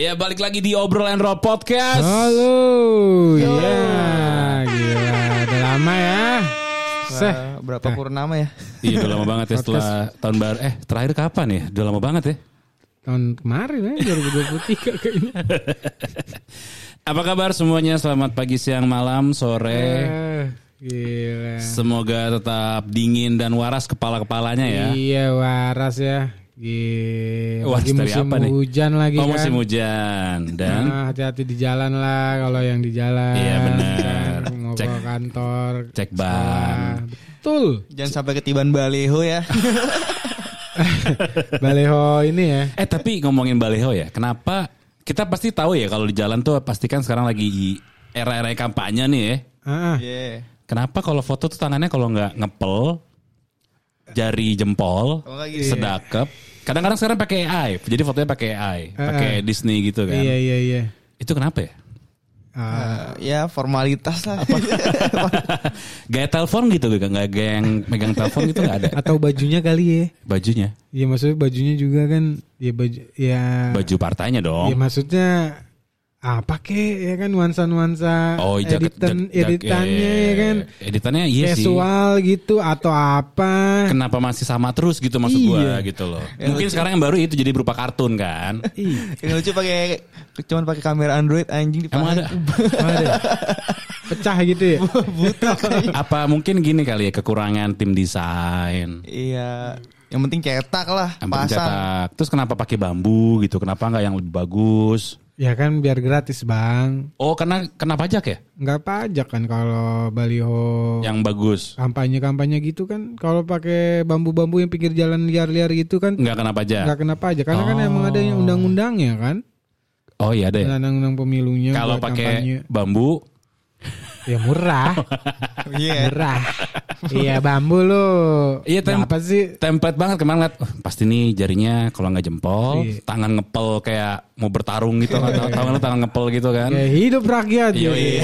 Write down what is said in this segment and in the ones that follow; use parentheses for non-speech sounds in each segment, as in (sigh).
Ya balik lagi di obrolan roll podcast. Halo, ya, gila, udah lama ya. Seh, berapa purnama ya? Iya udah lama banget ya setelah tahun baru. Eh terakhir kapan ya? Udah lama banget ya. tahun kemarin ya, 2023 kayaknya. (laughs) Apa kabar semuanya? Selamat pagi, siang, malam, sore. Eh, gila. Semoga tetap dingin dan waras kepala-kepalanya ya. Iya, waras ya. Gila. Wah, lagi musim apa nih? hujan lagi Oh kan. musim hujan dan Nah, hati-hati di jalan lah kalau yang di jalan. Iya, benar. (laughs) Mau Cek- kantor. cek ban. Betul. Jangan sampai ketiban baleho ya. (laughs) Baleho ini ya. Eh tapi ngomongin baleho ya, kenapa kita pasti tahu ya kalau di jalan tuh pastikan sekarang lagi era-era kampanye nih ya. Ah, Iya. Kenapa kalau foto tuh tangannya kalau nggak ngepel, jari jempol, gini. sedakep. Kadang-kadang sekarang pakai AI, jadi fotonya pakai AI, pakai Disney gitu kan. iya iya iya. Itu kenapa ya? Ah, Eh, ya formalitas lah. (laughs) Gaya telepon gitu, nggak nggak gaya yang megang telepon gitu nggak ada. atau bajunya kali ya. Bajunya, Iya maksudnya bajunya juga kan ya baju ya baju partainya ya dong. maksudnya apa kek ya kan nuansa-nuansa Oh, jaket, editan jak- jak- editannya eh, ya kan Editannya iya sih. gitu atau apa. Kenapa masih sama terus gitu maksud gua Iya. gitu loh. Mungkin sekarang yang baru itu jadi berupa kartun kan. Iya. (laughs) Yang lucu pakai cuman pakai kamera Android anjing di Emang ada? (laughs) Ada. Pecah gitu ya. Buta. (laughs) Apa mungkin gini kali ya kekurangan tim desain. Iya. Yang penting cetak lah, Yang pasang. pencetak. Terus kenapa pakai bambu gitu? Kenapa nggak yang lebih bagus? Ya kan biar gratis bang. Oh karena kena pajak ya? Nggak pajak kan kalau baliho Yang bagus. kampanye-kampanye gitu kan. Kalau pakai bambu-bambu yang pinggir jalan liar-liar gitu kan. Nggak kena pajak. nggak kena pajak karena kan emang ada yang undang-undangnya kan Oh iya deh. undang-undang pemilunya Kalau pakai kampanye. bambu, ya murah (laughs) Iya. murah iya bambu lo Iya, tem- apa sih template banget kemarin liat. "Wah, pasti nih jarinya kalau nggak jempol, Iya. tangan ngepel kayak mau bertarung gitu. Tahu nggak lu tangan ngepel gitu kan? ya hidup rakyat Iya ya. iya.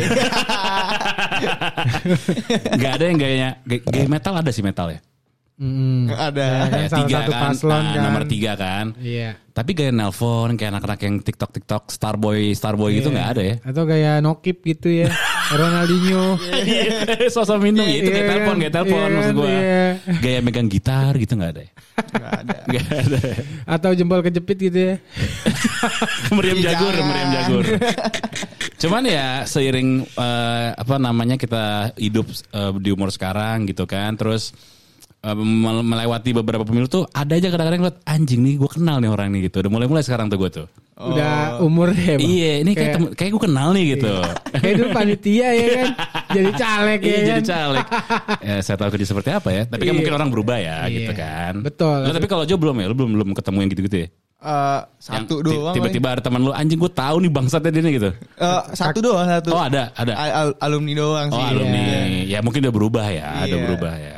(laughs) Gak ada yang gayanya gay, gay metal ada sih metal ya. Mm-mm. Ada. Ya kan salah tiga satu kan, paslon nah, kan nomor tiga kan. iya Tapi gaya nelpon kayak anak-anak yang TikTok TikTok Starboy Starboy gitu Iya. nggak ada ya? atau kayak nokip gitu ya (laughs) Ronaldinho (laughs) Sosok minum ya itu kayak Iya telepon kan? kayak telepon Iya maksud gua. Iya. Gaya megang gitar gitu nggak ada ya? Nggak ada. (laughs) Nggak ada. ya? atau jempol kejepit gitu ya (laughs) meriam jagur, meriam jagur. Cuman ya seiring eh, apa namanya kita hidup eh, di umur sekarang gitu kan, terus melewati beberapa pemilu tuh ada aja kadang-kadang ngeliat anjing nih gue kenal nih orang nih gitu. Udah mulai-mulai sekarang tuh gue tuh. udah umur ya Bang? Iya, ini kayak Kayak- kayak gue kenal nih gitu. kayak dulu panitia ya kan (laughs) jadi caleg ya Iya kan jadi caleg. ya, saya tahu kerja seperti apa ya. Tapi kan Iya. mungkin orang berubah ya Iya. gitu kan. Betul. Lu tapi kalau Jo belum ya, lu belum belum ketemu yang gitu-gitu ya. Eh, Yang satu ti- doang. Tiba-tiba ada teman lu anjing gue tahu nih bangsatnya dia nih gitu. Eh, satu doang satu. Oh ada, ada. Al- al- alumni doang Oh sih. alumni. Iya. Ya mungkin udah berubah ya, udah Iya. berubah ya.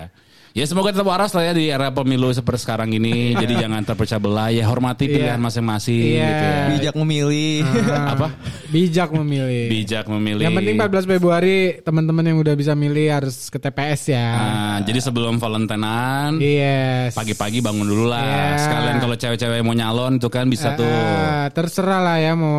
Ya semoga tetap waras lah ya di era pemilu seperti sekarang ini. (laughs) Jadi jangan terpecah belah ya hormati pilihan Iya. masing-masing Iya. gitu ya. Bijak memilih. Ah, Apa? bijak memilih Bijak memilih. Yang penting 14 Februari teman-teman yang udah bisa milih harus ke TPS ya. Nah, jadi sebelum Valentinean Yes. pagi-pagi bangun dulu lah. Iya. Sekalian kalau cewek-cewek mau nyalon itu kan bisa tuh. Ah, terserah lah ya mau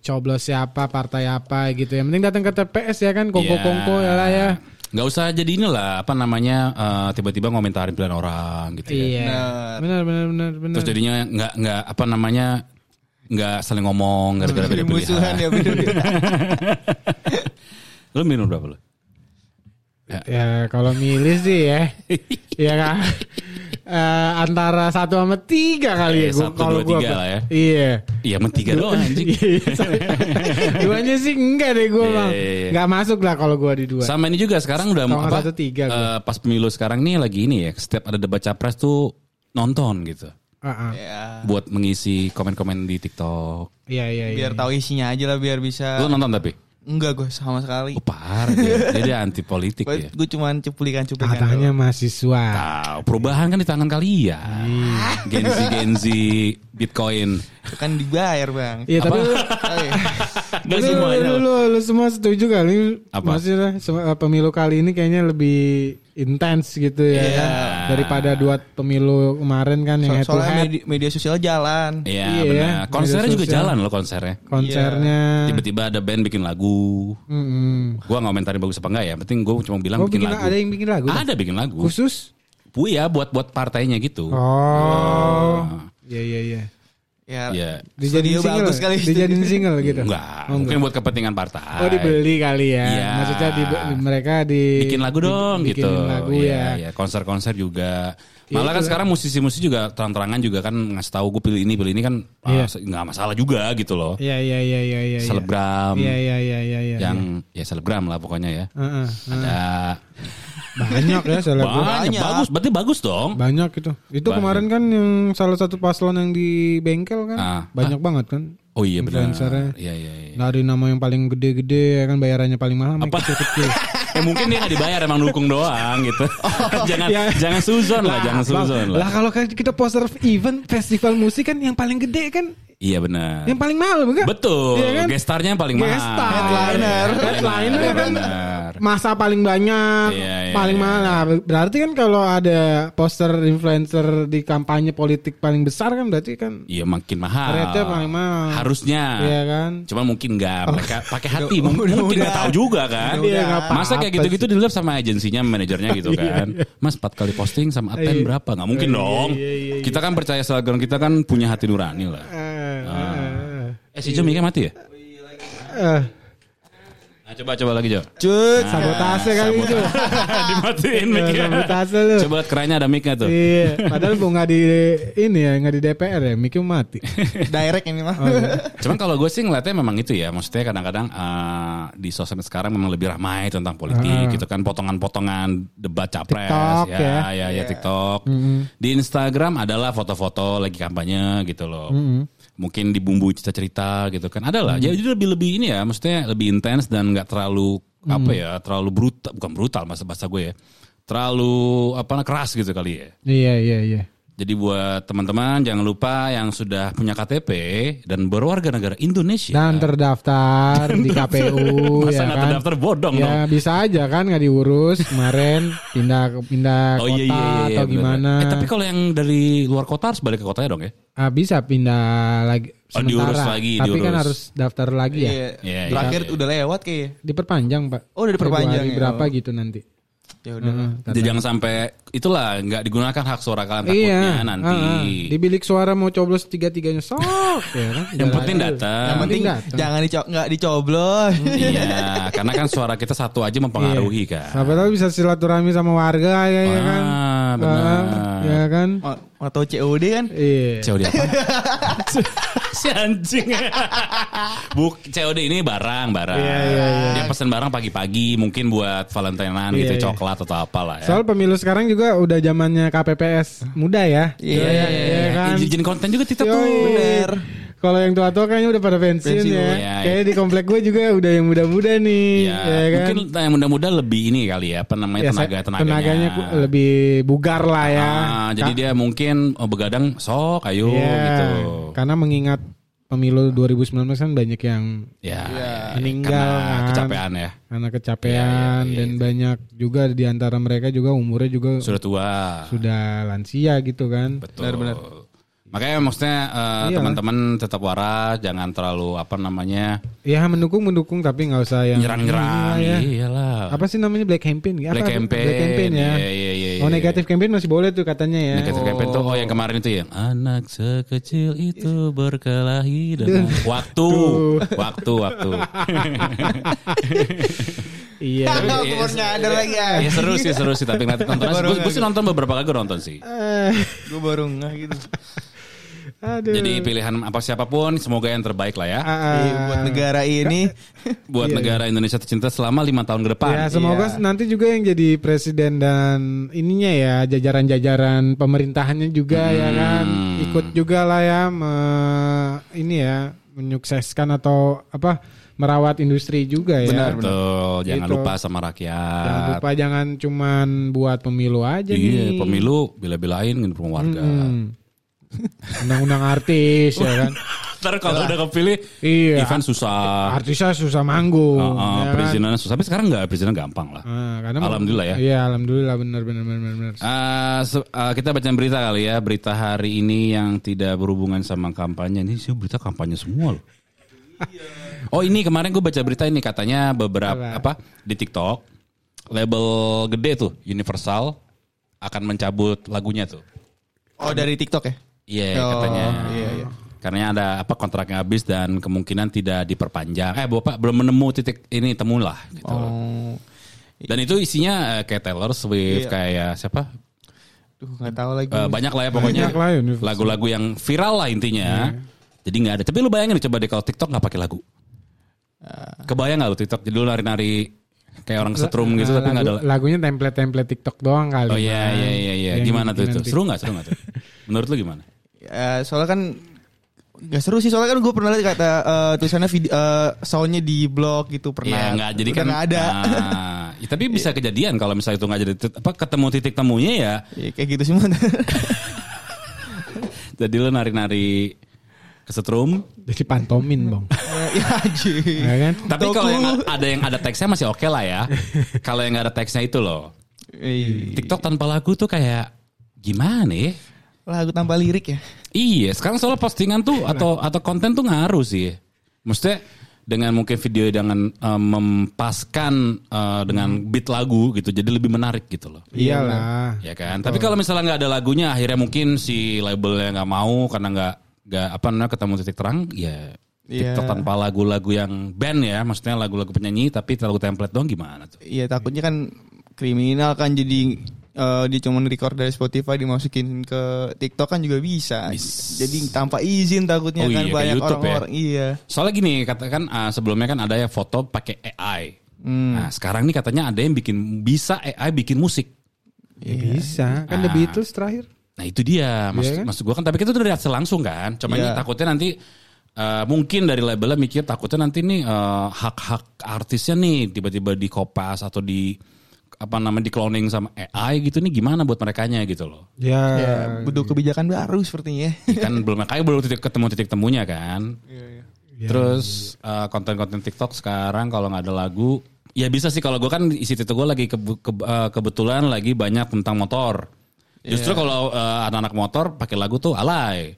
coblos siapa, partai apa gitu. Yang penting datang ke TPS ya kan, kongko-kongko Iya. ya lah ya. Nggak usah jadi inilah apa namanya eh, tiba-tiba ngomentarin pilihan orang gitu ya. Iya. Benar benar benar benar. Terus jadinya nggak nggak apa namanya nggak saling ngomong gara-gara beda Musuhan pilihan. ya beda-beda. (laughs) Lu minum berapa lu? Ya kalau milih sih ya, (laughs) ya kan. Eh, antara satu sama tiga kali ya Eh, gua satu, kalau dua, gua tiga lah ya. Iya. Iya, men tiga doang anjing. (laughs) Iya, Duanya (laughs) sih enggak deh gue Iya, bang. iya, iya. Enggak masuk lah kalau gue di dua. Sama ini juga sekarang udah Kalau nggak apa? satu, tiga gua. eh, pas pemilu sekarang nih lagi ini ya, setiap ada debat capres tuh nonton gitu. Ah, ah. Ya. Buat mengisi komen-komen di TikTok. Iya iya iya. Biar tahu isinya aja lah biar bisa. Lu nonton tapi? Enggak gue sama sekali. Oh, parah dia. Dia anti politik ya. Gue cuman cuplikan-cuplikan. Katanya doang. mahasiswa. Tahu, perubahan kan di tangan kalian. Genzi Genzi Bitcoin. Itu kan dibayar bang. Iya tapi lu, Oh, iya. (laughs) Lu, semuanya. lu, lu, lu semua setuju kali Apa? Maksudnya eh, pemilu kali ini kayaknya lebih intens gitu ya Iya. kan daripada dua pemilu kemarin kan yang head So- to soalnya head media, media sosial jalan. Iya Iya, benar. Konsernya juga sosial. jalan loh konsernya. konsernya. Tiba-tiba ada band bikin lagu. Mm-mm. Gua nggak komentarin bagus apa enggak ya. Penting gue cuma bilang Oh bikin, bikin lagu. ada yang bikin lagu? Ada bikin lagu. Khusus? Bu ya buat buat partainya gitu. Oh. Iya iya iya. Ya, Iya. Dijadiin single. bagus kali. Dijadiin single gitu. Enggak, Oh, mungkin buat kepentingan partai. Oh dibeli kali ya. Iya. Maksudnya di, mereka di bikin lagu dong di- gitu. lagu Iya, ya. iya. konser-konser juga. Ya, Malah kan itu. sekarang musisi-musisi juga terang-terangan juga kan ngasih tahu gue pilih ini pilih ini kan Iya. ah, nggak masalah juga gitu loh. Iya iya iya iya iya. Selebgram Iya iya iya iya iya. yang ya selebgram lah pokoknya ya. Heeh. Ada Banyak ya selebgram. banyak, Banyak. bagus, berarti bagus dong. Banyak itu. Itu Banyak. kemarin kan yang salah satu paslon yang di bengkel kan Ah. banyak banget kan. Oh iya benar. Iya iya. iya. Dari nama yang paling gede-gede ya kan bayarannya paling mahal Apa? kecil-kecil. (laughs) eh mungkin dia nggak dibayar emang dukung doang gitu. (laughs) (laughs) jangan ya. jangan suzon lah, jangan suzon Lah lah. kalau kan kita poster event festival musik kan yang paling gede kan Iya benar. yang paling mahal bukan? Betul. Iya kan? Gestarnya yang paling mahal. Gestar. Headliner. Headliner Iya, kan masa paling banyak, Iya, iya, paling iya. mahal. Nah, berarti kan kalau ada poster influencer di kampanye politik paling besar kan berarti kan Iya makin mahal. Rate-nya paling mahal. Harusnya. Iya kan? Cuma mungkin nggak mereka pakai hati (laughs) mungkin nggak tahu juga kan. Iya, nggak apa-apa Masa kayak gitu-gitu dilihat sama agensinya manajernya gitu (laughs) kan. Mas empat kali posting sama Iya. Aten berapa? Nggak mungkin Iya, dong. iya, iya, iya. Kita kan percaya selebgram kita kan punya hati nurani lah. Eh, Eh si Jo mic mati ya? eh, Nah, coba coba lagi Jo. Cut. sabotase kali itu. (laughs) Dimatiin Ya, mic-nya. sabotase lu. Coba lihat kerennya ada mic-nya tuh. Iya, padahal bu nggak di ini ya, nggak di DPR ya, Miki mati. (laughs) Direct ini mah. Oh, iya. Cuman kalau gue sih ngeliatnya memang itu ya, maksudnya kadang-kadang eh, di sosmed sekarang memang lebih ramai tentang politik gitu kan, potongan-potongan debat capres, TikTok, ya, ya. ya, ya, TikTok. Di Instagram adalah foto-foto lagi kampanye gitu loh. Mungkin dibumbui cerita-cerita gitu kan, ada lah. Jadi lebih lebih ini ya, maksudnya lebih intens dan nggak terlalu apa ya, terlalu brutal, bukan brutal bahasa bahasa gue ya, terlalu apa keras gitu kali ya. Iya iya iya. Jadi buat teman-teman jangan lupa yang sudah punya KTP dan berwarga negara Indonesia. Dan terdaftar di KPU (laughs) Masa ya kan. terdaftar bodong dong. Ya bisa aja kan nggak diurus kemarin pindah pindah Oh kota iya iya iya. atau bener. gimana. Eh tapi kalau yang dari luar kota harus balik ke kotanya dong ya? Ah, bisa pindah lagi Oh, sementara. diurus lagi, Tapi diurus. kan harus daftar lagi ya. Iya. Iya, iya, Terakhir iya. udah lewat kayaknya. Diperpanjang pak. Oh, udah diperpanjang Februari ya? berapa Oh. gitu nanti. Ya udah. Heeh, Jadi jangan sampai itulah nggak digunakan hak suara kalian takutnya Iya, nanti. ah, ah. di bilik suara mau coblos tiga tiganya sok (laughs) ya kan. Yang penting datang. Yang penting datang. jangan dico nggak dicoblos. Iya, karena kan suara kita satu aja mempengaruhi kan. Siapa tahu bisa silaturahmi sama warga ya, ya kan. Ah, benar. Ah, ya kan. Atau COD kan? Iya. COD apa? (laughs) si anjing. (laughs) Buk COD ini barang, barang. Iya, iya, iya. Dia pesan barang pagi-pagi mungkin buat Valentinean Iya, gitu, iya. coklat atau apalah ya. Soal pemilu sekarang juga udah zamannya KPPS muda ya. Iya, Iya, iya, kan. Izin konten juga Yoi. tuh. Bener. Kalau yang tua-tua kayaknya udah pada pensiun, Pensiun. ya. Iya, Kayaknya di komplek gue juga udah yang muda-muda nih, Ya, ya kan. mungkin yang muda-muda lebih ini kali ya, apa namanya Ya, tenaga tenaganya. tenaganya lebih bugar lah ya. Ah, jadi dia mungkin oh, begadang sok ayo Iya, gitu. Karena mengingat pemilu 2019 kan banyak yang Ya, meninggal karena kan. kecapean ya. karena kecapean Iya, iya, iya. dan banyak juga di antara mereka juga umurnya juga Sudah tua. sudah lansia gitu kan. Betul. Makanya maksudnya eh, Iya. teman-teman tetap waras, jangan terlalu apa namanya Ya mendukung mendukung tapi nggak usah yang nyerang-nyerang. Iya, ya. Iyalah. Apa sih namanya black campaign? Apa? Black campaign. Black campaign ya. Iya, iya, iya, Oh iya. negatif campaign masih boleh tuh katanya ya. Negatif campaign tuh oh yang kemarin itu ya anak sekecil itu berkelahi dengan waktu waktu waktu (laughs) Iya. Baru nyadar lagi ya. ya seru sih seru sih tapi nanti nonton gue sih nonton beberapa kali gue nonton sih Eh, Gue baru ngeh gitu. Aduh. jadi pilihan apa siapa pun semoga yang terbaik lah ya Iya, buat negara ini. (laughs) buat negara Indonesia tercinta selama lima tahun ke depan Ya semoga Iya. nanti juga yang jadi presiden dan ininya ya jajaran-jajaran pemerintahannya juga ya kan Hmm. ikut juga lah ya me- ini ya menyukseskan atau apa merawat industri juga ya. betul jangan Gitu. lupa sama rakyat Jangan lupa jangan cuman buat pemilu aja iya nih. pemilu bila-bilain warga Hmm. Undang-undang artis ya kan. (laughs) Ntar kalau udah kepilih, Iya. event susah. Artisnya susah manggung. Uh, uh, ya kan? perizinan susah. Tapi sekarang nggak perizinan gampang lah. Ah, karena Alhamdulillah ya. Iya, alhamdulillah benar benar benar benar. Eh, se- eh, kita baca berita kali ya, berita hari ini yang tidak berhubungan sama kampanye. Ini sih berita kampanye semua loh. oh ini kemarin gue baca berita ini katanya beberapa apa di TikTok label gede tuh Universal akan mencabut lagunya tuh. Oh dari TikTok ya? Iya Oh, katanya. iya, iya. Karena ada apa kontraknya habis dan kemungkinan tidak diperpanjang. Eh bapak belum menemu titik ini temu lah. Gitu. Oh. Dan itu isinya eh, kayak Taylor Swift, Iya. kayak siapa? Duh nggak tahu lagi. Eh, banyak lah ya pokoknya Universal. lagu-lagu yang viral lah intinya. Jadi nggak ada. Tapi lu bayangin coba deh kalau TikTok nggak pakai lagu. Kebayang nggak lu TikTok? Jadi lu nari-nari kayak orang setrum gitu tapi nggak ada. Lagu- lagunya template-template TikTok doang kali. Oh iya iya iya iya. Gimana tuh itu? Seru nggak? Seru nggak tuh? Menurut lu gimana? Ya, soalnya kan Gak seru sih soalnya kan gue pernah lihat kata eh, tulisannya video eh, soundnya di blog gitu Iya pernah. nggak jadi Udah kan. nggak ada. (laughs) Nah, ya, tapi bisa kejadian kalau misalnya itu nggak jadi apa ketemu titik temunya ya. Ya, kayak gitu semua. (laughs) Jadi lu nari-nari kesetrum. Jadi pantomin, Bang. (laughs) ya anjir. ya kan? Tapi kalau yang ada yang ada teksnya masih oke lah ya. kalau yang nggak ada teksnya itu loh. Iya. TikTok tanpa lagu tuh kayak gimana ya? Lagu tanpa lirik ya. Iya, sekarang soal postingan tuh atau atau konten tuh ngaruh sih. Maksudnya dengan mungkin video dengan eh, mempaskan eh, dengan beat lagu gitu, jadi lebih menarik gitu loh. Iyalah. Ya kan. Tapi kalau misalnya nggak ada lagunya, akhirnya mungkin si labelnya nggak mau karena nggak nggak apa namanya ketemu titik terang, ya Iya. TikTok tanpa lagu-lagu yang band ya, maksudnya lagu-lagu penyanyi tapi lagu template doang gimana tuh? Iya takutnya kan kriminal kan jadi eh, dia cuma record dari Spotify dimasukin ke TikTok kan juga bisa. Jadi tanpa izin takutnya Oh kan iya, banyak ya. orang-orang. Iya. Soalnya gini, katakan ah, sebelumnya kan ada ya foto pakai AI. Hmm. Nah, sekarang nih katanya ada yang bikin bisa AI bikin musik. Ya bisa. Kan The Ah. Beatles terakhir. Nah, itu dia. Maksud, Iya kan? maksud gua kan tapi itu udah reaksi langsung kan. Cuma ini Iya. takutnya nanti eh, mungkin dari labelnya mikir takutnya nanti nih eh, hak-hak artisnya nih tiba-tiba di kopas atau di apa namanya di cloning sama AI gitu nih gimana buat merekanya gitu loh. Ya. Ya, butuh kebijakan baru sepertinya. Ya kan (laughs) belum kayak belum titik ketemu titik temunya kan. Ya. Terus eh, konten-konten TikTok sekarang kalau nggak ada lagu, ya bisa sih kalau gue kan isi TikTok gue lagi kebu- ke- eh, kebetulan lagi banyak tentang motor. Justru kalau eh, anak-anak motor pakai lagu tuh alay.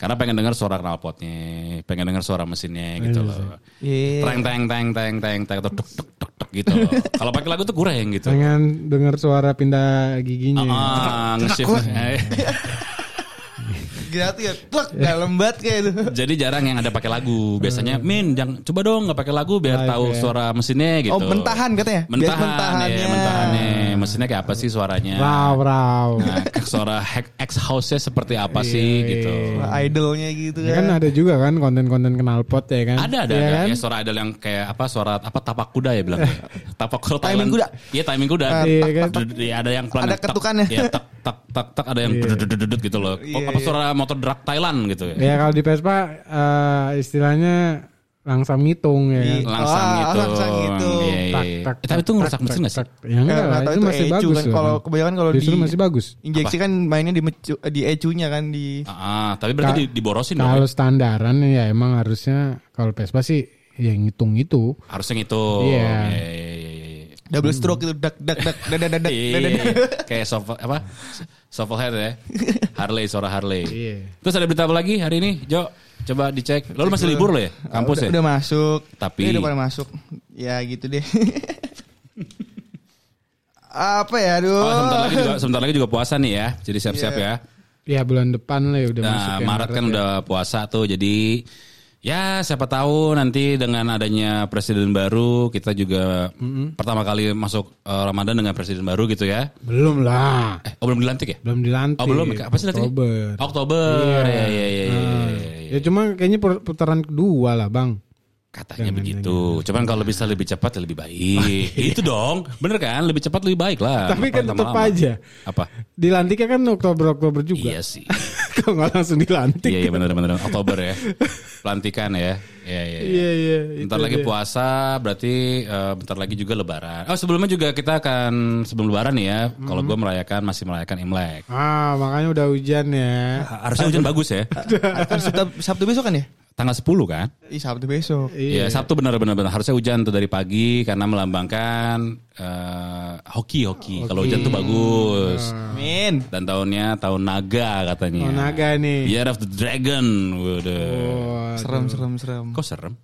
Karena pengen dengar suara knalpotnya, pengen dengar suara mesinnya gitu loh. Iya. Teng teng teng teng teng teng tuk tuk tuk tuk tuk gitu loh. (laughs) Kalau pakai lagu tuh kurang gitu. Pengen dengar suara pindah giginya. Ah, nge-shift. (laughs) Gitu ya. Plek, dalam banget kayak itu. (laughs) Jadi jarang yang ada pakai lagu. Biasanya, Min, jangan coba dong nggak pakai lagu biar Live tahu ya. suara mesinnya gitu. Oh, mentahan katanya? Biar Mentahan, mentahannya. ya, mentahannya. Mesinnya kayak apa sih suaranya? Raw, raw. Nah, suara hack X house-nya seperti apa sih gitu. Wah, idolnya gitu Ya kan kan. ada juga kan konten-konten knalpot ya kan? Ada ada ya ada kan? ya suara idol yang kayak apa suara apa tapak kuda ya bilang. (laughs) tapak kuda. Timing kuda. Iya timing kuda. Ah, Iya kan? Iya, ada yang Ada ketukannya. Iya tak tak tak tak ada yang Iya. gitu loh. Iya, apa iya. suara motor drag Thailand gitu ya. Ya kalau di Vespa eh, istilahnya langsam ngitung ya kan. Langsung Ah, gitu. langsung gitu. Iya, iya, Tak, tak, Eh, tapi itu ngerusak mesin gak sih? Ya enggak lah, itu itu masih ecu bagus kan. Kalau kebanyakan kalau di- masih bagus. Injeksi kan mainnya di mecu- di ecunya kan di Ah, tapi berarti Ka- di- diborosin dong. Kalau ya? standaran ya emang harusnya kalau Vespa sih ya ngitung itu. Harusnya gitu. Iya. Double stroke itu dak dak dak dak dak dak dak dak, dak. kayak soft apa? Soft head ya. (laughs) Harley suara Harley. Iya. Terus ada berita apa lagi hari ini, Jo? Coba dicek. Lalu masih libur lo ya? Kampus udah, ya? udah masuk. Tapi- Iya, udah pada masuk. Ya gitu deh. (laughs) Apa ya aduh. Oh, sebentar lagi juga sebentar lagi juga puasa nih ya. Jadi siap-siap Iya. ya. Ya bulan depan lah ya udah masuk Nah, ya, Maret kan ya. udah puasa tuh. Jadi ya siapa tahu nanti dengan adanya presiden baru kita juga pertama kali masuk eh, Ramadan dengan presiden baru gitu ya. Belum lah. Eh, oh belum dilantik ya? Belum dilantik. Oh belum, apa sih dilantik? Oktober. Oktober. Iya. Ya, ya, ya, ya, Nah, ya, ya. Ya cuma kayaknya put- putaran kedua lah bang. Katanya Jangan, begitu. Cuman kalau bisa lebih cepat ya lebih baik. Itu dong. Bener kan? Lebih cepat lebih baik lah. Tapi kan tetap aja. Apa? Dilantiknya kan Oktober Oktober juga. Iya sih. Kok nggak langsung dilantik? iya iya benar benar Oktober ya. Pelantikan ya. Iya iya. Iya iya. Bentar itu lagi dia. puasa, berarti eh, bentar lagi juga Lebaran. Oh sebelumnya juga kita akan sebelum Lebaran nih ya. Kalau gue merayakan masih merayakan Imlek. Ah makanya udah hujan ya. Harusnya hujan bagus ya. (laughs) Sabtu, Sabtu besok kan ya? Tanggal 10 kan? Ih, Sabtu besok. Iya, Sabtu benar-benar benar. Harusnya hujan tuh dari pagi karena melambangkan eh, hoki hoki. Kalau hujan tuh bagus. Amin. Dan tahunnya tahun naga katanya. Oh naga nih. Year of the Dragon. Waduh. Oh, Serem, serem, serem. Kok serem?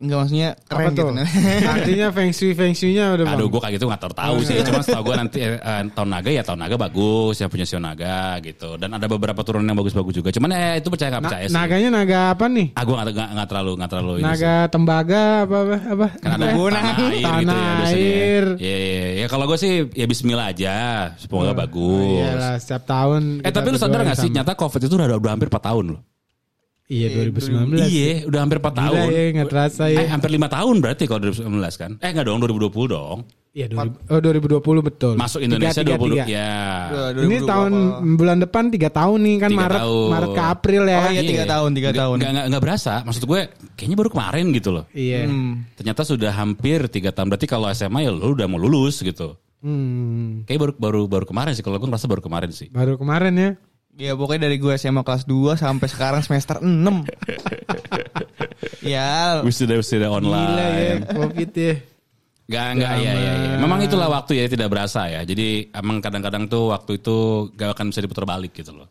Enggak maksudnya apa keren tuh? gitu. (laughs) Artinya feng shui feng shui-nya udah bang. Aduh, gue kayak gitu nggak tahu tahu sih. (laughs) Cuma setahu gue nanti eh, eh, tahun naga ya tahun naga bagus, yang punya sio naga gitu. Dan ada beberapa turunan yang bagus-bagus juga. Cuman eh itu percaya nggak Na- percaya sih. naganya naga apa nih? Ah, gue nggak nggak- terlalu nggak terlalu ini. Naga tembaga apa apa? apa? Kan ada Gunung. tanah air gitu ya Tanah biasanya. air. Iya, iya, iya. kalau gue sih ya Bismillah aja. Semoga bagus. Iyalah setiap tahun. Eh tapi lu sadar gak sih nyata COVID itu udah, udah hampir 4 tahun loh. Iya 2019. Iya, udah hampir 4 Gila tahun. ya nggak terasa ya. Eh, hampir 5 tahun berarti kalau 2019 kan. Eh enggak dong 2020 dong. Iya 2000 oh 2020 betul. Masuk Indonesia Tiga, tiga, 20 tiga. ya. Ini tahun bulan depan tiga tahun nih kan Tiga Maret tahun. Maret ke April ya. Oh iya, tiga tahun, tiga Nggak- tahun. Nggak, nggak, nggak berasa. Maksud gue kayaknya baru kemarin gitu loh. Iya. Hmm. Ternyata sudah hampir 3 tahun. Berarti kalau SMA ya lu udah mau lulus gitu. Hmm. Kayak baru baru baru kemarin sih. Kalau gue ngerasa baru kemarin sih. Baru kemarin ya. Ya pokoknya dari gue SMA kelas 2 sampai sekarang semester 6. ya, Wisuda wisuda Gila ya online. Covid ya. Gak, enggak, ya, ya, ya. Memang itulah waktu ya tidak berasa ya. Jadi emang kadang-kadang tuh waktu itu gak akan bisa diputar balik gitu loh.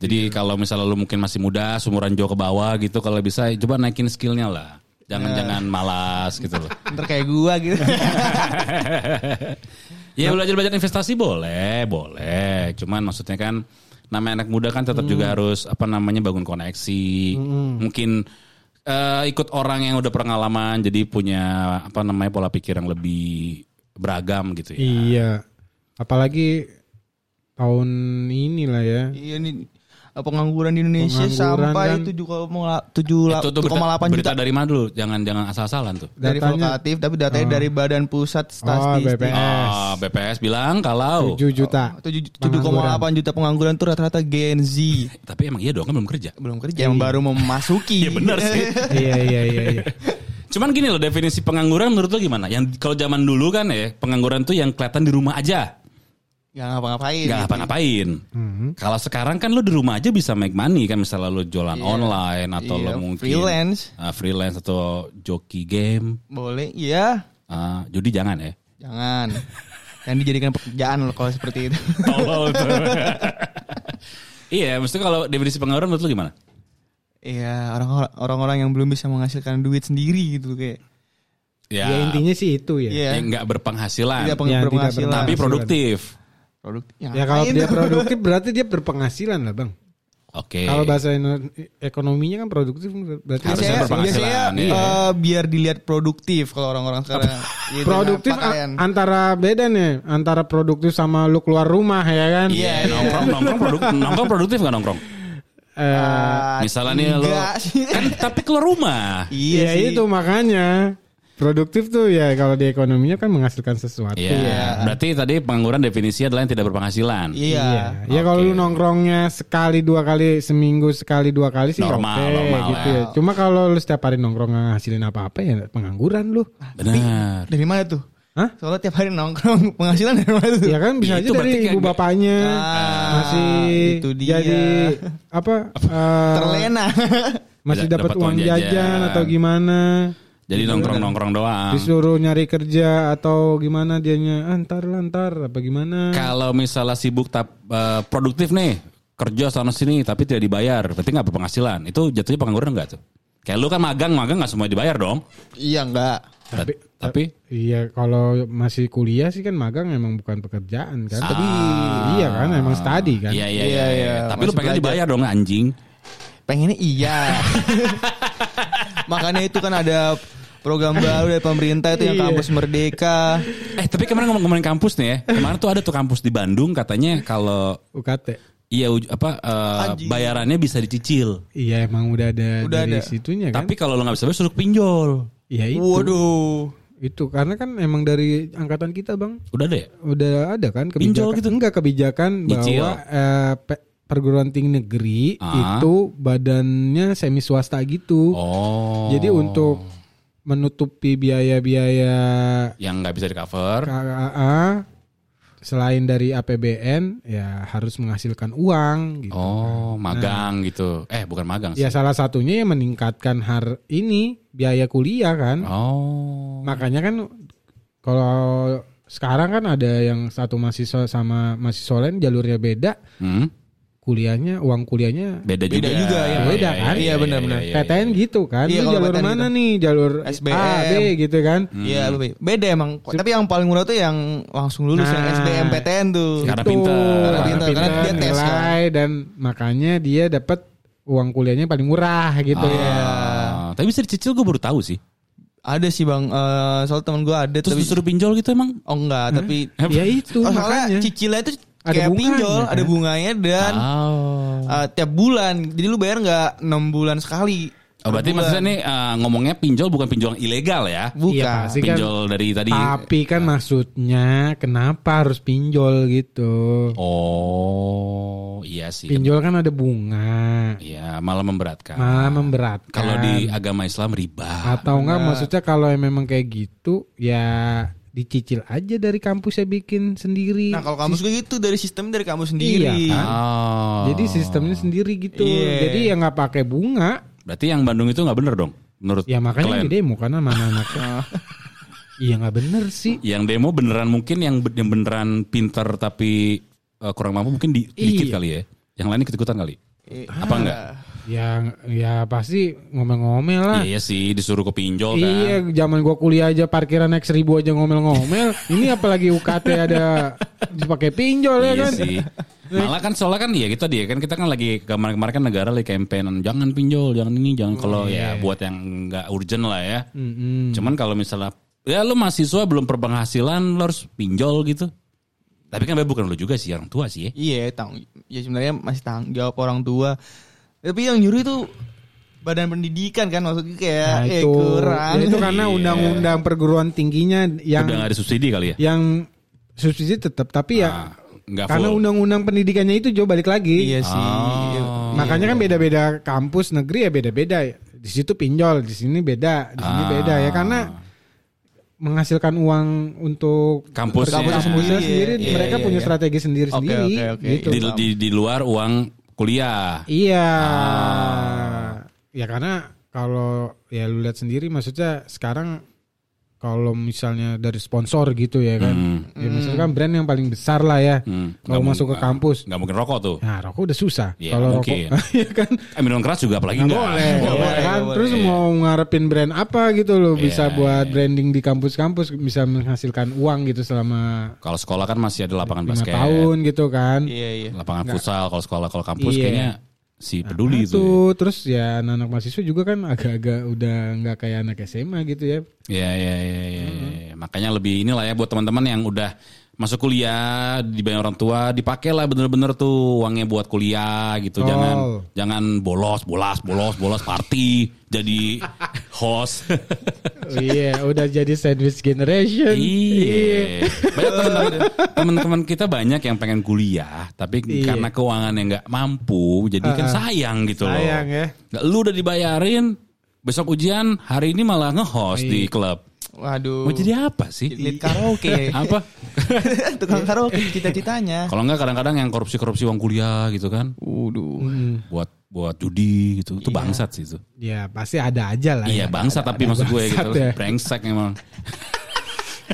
Jadi kalau misalnya lu mungkin masih muda, sumuran jauh ke bawah gitu, kalau bisa coba naikin skillnya lah. Jangan-jangan malas gitu loh. (laughs) ntar kayak gue gitu. (laughs) ya belajar-belajar investasi boleh, boleh. Cuman maksudnya kan namanya anak muda kan tetap juga harus apa namanya bangun koneksi. Mungkin eh, ikut orang yang udah pengalaman jadi punya apa namanya pola pikir yang lebih beragam gitu ya. Iya. Apalagi tahun inilah ya. Iya nih pengangguran di Indonesia Pengangguran sampai kan- 7,8 Itu tuh berita, 7,8 berita juta dari mana dulu? Jangan jangan asal-asalan tuh. dari Datanya- Volkatif tapi datanya dari Badan Pusat Statistik. BPS. Oh, BPS bilang kalau 7 juta. 7 7,8 juta pengangguran tuh rata-rata Gen Z. tapi emang iya dong kan belum kerja. Belum kerja yang baru memasuki. (laughs) Iya benar sih. (laughs) iya iya iya iya. Cuman gini loh definisi pengangguran menurut lo gimana? Yang kalau zaman dulu kan ya pengangguran tuh yang kelihatan di rumah aja, Gak ngapa-ngapain. nggak ngapa-ngapain. Kalau sekarang kan lo di rumah aja bisa make money kan misalnya lo jualan online atau Iya, lo mungkin freelance. ah, freelance atau joki game, Boleh, iya. Ah, judi jangan ya. Jangan. Yang dijadikan pekerjaan loh kalau seperti itu. (laughs) Tolol (laughs) iya, maksudnya kalau definisi pengangguran menurut lo gimana? Iya, orang-orang orang-orang yang belum bisa menghasilkan duit sendiri gitu kayak. Ya, Ya intinya sih itu ya. Iya. yang nggak berpenghasilan, Tidak peng- Ya, tidak berpenghasilan. tapi produktif. Produk. Ya kalau dia (laughs) produktif berarti dia berpenghasilan lah bang. Oke. Kalau bahasa ekonominya kan produktif berarti Harusnya biasanya, berpenghasilan, biasanya iya. eh, biar dilihat produktif kalau orang-orang sekarang. Gitu, produktif antara beda nih antara produktif sama lu keluar rumah ya kan. Iya, nongkrong, nongkrong, produk, (laughs) nongkrong produktif nggak nongkrong? Eh, Ah, Misalnya nih lo, kan tapi keluar rumah. Iya ya sih. itu makanya produktif tuh ya kalau di ekonominya kan menghasilkan sesuatu. Iya, berarti tadi pengangguran definisinya adalah yang tidak berpenghasilan. Iya. Ya kalau Oke. lu nongkrongnya sekali dua kali seminggu sekali dua kali sih Normal, oke normal gitu ya. ya. Cuma kalau lu setiap hari nongkrong nggak ngasilin apa-apa ya pengangguran lu. Benar. Dari mana tuh? Hah? Soalnya tiap hari nongkrong (laughs) penghasilan dari mana tuh? Ya kan bisa Itu aja dari ibu bapaknya Ah, masih itu dia. jadi apa (laughs) eh, Terlena. masih Dapat uang jajan, jajan. atau gimana Jadi nongkrong-nongkrong doang. disuruh nyari kerja atau gimana dianya ah, ntar lah ntar apa gimana Kalau misalnya sibuk tap, eh, produktif nih, kerja sana sini tapi tidak dibayar, berarti nggak berpenghasilan. Itu jatuhnya pengangguran nggak tuh? Kayak lu kan magang, magang nggak semua dibayar dong. iya enggak. tapi Tapi iya kalau masih kuliah sih kan magang emang bukan pekerjaan kan tapi Ah. iya kan emang study kan iya iya Iya, iya. iya. iya. Tapi lu Masih pengen belajar. dibayar dong anjing. Pengennya iya. (laughs) Makanya itu kan ada program baru dari pemerintah itu yang Iya. kampus merdeka. Eh tapi kemarin ngomong-ngomongin kampus nih ya. Kemarin tuh ada tuh kampus di Bandung katanya kalau UKT iya apa eh, Anjing. bayarannya bisa dicicil. iya emang udah ada Udah dari ada. situnya kan Tapi kalau lu nggak bisa bayar suruh pinjol. iya itu Waduh. itu karena kan emang dari angkatan kita bang Udah deh. udah ada kan Pinjol kebijakan gitu? enggak kebijakan Nyicil. bahwa eh, pe- perguruan tinggi negeri Ah. itu badannya semi swasta gitu. Oh. Jadi untuk menutupi biaya-biaya yang nggak bisa di cover. KAA selain dari APBN ya harus menghasilkan uang gitu. Oh, magang gitu. Eh, bukan magang sih. Ya salah satunya ya meningkatkan har ini biaya kuliah kan. Oh. Makanya kan kalau sekarang kan ada yang satu mahasiswa sama mahasiswa lain jalurnya beda, Hmm? Kuliahnya uang kuliahnya Beda, Beda juga. juga, ya. Beda kan? Iya, benar-benar. PTN gitu kan. Iya, jalur PTN mana gitu. nih? Jalur SBM. A, B gitu kan. Iya, be- beda emang. Tapi yang paling murah tuh yang langsung lulus yang Nah. SBM PTN tuh. Karena pintar. Karena pintar, karena dia tes kan. nilai dan makanya dia dapat uang kuliahnya paling murah gitu Oh. ya. Tapi bisa dicicil gue baru tahu sih. Ada sih bang, eh soal temen gue ada. Terus tapi, disuruh pinjol gitu emang? oh enggak, tapi Ya itu oh, soalnya makanya. cicilnya itu Ada kayak bunganya, pinjol, kan? ada bunganya dan Oh. eh, tiap bulan. Jadi lu bayar nggak enam bulan sekali. Oh, berarti bulan. maksudnya nih eh, ngomongnya pinjol bukan pinjol ilegal ya? bukan. Iya, pasti kan. Pinjol dari tadi. Tapi kan maksudnya kenapa harus pinjol gitu? Oh, iya sih. Pinjol kan ada bunga. Iya, malah memberatkan. Malah memberatkan. Kalau di agama Islam riba. atau enggak maksudnya kalau yang memang kayak gitu ya dicicil aja dari kampus ya bikin sendiri. Nah kalau kampus gue gitu dari sistem dari kamu sendiri. Iya, kan? Oh. Jadi sistemnya sendiri gitu. Iya. Jadi ya nggak pakai bunga. Berarti yang Bandung itu nggak bener dong? Menurut Ya makanya di demo karena mana anaknya. (laughs) Iya nggak bener sih. Yang demo beneran mungkin yang, be- yang beneran pinter tapi eh, kurang mampu mungkin di, dikit Iya. kali ya. Yang lain ikut-ikutan kali. Apa enggak? Ya ya pasti ngomel-ngomel lah. Iya, iya sih disuruh ke pinjol kan. Iya, zaman gua kuliah aja parkiran naik seribu aja ngomel-ngomel. (laughs) Ini apalagi UKT ada dipakai pinjol ya Iya kan? sih. Malah kan soalnya kan ya gitu dia kan kita kan lagi kemarin-kemarin kan negara lagi campaign jangan pinjol, jangan ini, jangan kalau ya buat yang nggak urgent lah ya. Mm-mm. Cuman kalau misalnya ya lu mahasiswa belum berpenghasilan lu harus pinjol gitu. Tapi kan bukan lu juga sih orang tua sih ya. Iya, tanggung. Ya sebenarnya masih tanggung jawab orang tua. Tapi yang nyuruh itu badan pendidikan kan maksudnya kayak Nah, eh, itu, kurang. ya itu karena Iya. undang-undang perguruan tingginya yang Udah ada subsidi kali ya? yang subsidi tetap tapi ya Ah, nggak karena undang-undang pendidikannya itu Jo balik lagi. Iya sih. Oh. Makanya kan beda-beda kampus negeri ya beda-beda. Di situ pinjol, di sini beda, di sini Ah. beda ya karena menghasilkan uang untuk Kampus Kampusnya ya. sendiri. kampusnya sendiri Iya, mereka iya, punya iya. strategi sendiri-sendiri oke, oke. gitu. di, di, di luar uang kuliah. Iya. Ah. Ya karena kalau ya lu lihat sendiri maksudnya sekarang kalau misalnya dari sponsor gitu ya kan. Hmm. Ya misalnya kan brand yang paling besar lah ya. Hmm. Kalau masuk ke kampus. nggak mungkin rokok tuh. Nah, rokok udah susah. Iya, kalau rokok (laughs) ya kan Eh, minuman keras juga apalagi nggak boleh, ya boleh, kan? boleh. Terus mau ngarepin brand apa gitu loh bisa Iya, buat branding di kampus-kampus bisa menghasilkan uang gitu selama Kalau sekolah kan masih ada lapangan lima basket, tahun gitu kan. Iya, iya. lapangan futsal. Kalau sekolah kalau kampus Iya. kayaknya si peduli Nah, itu. tuh. Terus ya anak-anak mahasiswa juga kan agak-agak udah nggak kayak anak SMA gitu ya. Iya iya iya iya. iya. Makanya lebih inilah ya buat teman-teman yang udah masuk kuliah dibayar orang tua dipakai lah bener-bener tuh uangnya buat kuliah gitu Oh. jangan jangan bolos bolos bolos bolos party jadi (laughs) host iya, udah jadi sandwich generation. iya banyak teman-teman kita banyak yang pengen kuliah tapi Iya. karena keuangannya nggak mampu jadi kan Ah, sayang gitu loh sayang ya. lu udah dibayarin besok ujian hari ini malah nge-host di Iya. klub Waduh. mau jadi apa sih Lead karaoke. (laughs) apa (laughs) Tukang karaoke cita-citanya. Kalau enggak kadang-kadang yang korupsi-korupsi uang kuliah gitu kan. Waduh. Hmm. Buat buat judi gitu. Itu bangsat sih itu. Ya pasti ada aja lah. Iya ya. bangsat tapi maksud gue gitu. ya. Brengsek emang. (laughs)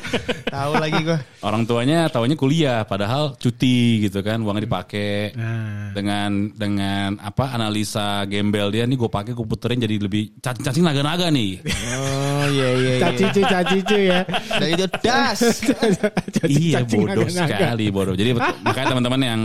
(laughs) Tahu lagi gua. Orang tuanya taunya kuliah padahal cuti gitu kan. Uangnya dipakai. Nah, Dengan dengan apa analisa gembel dia nih gue pakai gue puterin jadi lebih cacing-cacing naga-naga nih. Oh iya iya. iya. cacicu cacicu ya. Dan itu das. (laughs) iya Cacing-cacing bodoh sekali bodoh. Jadi (laughs) makanya teman-teman yang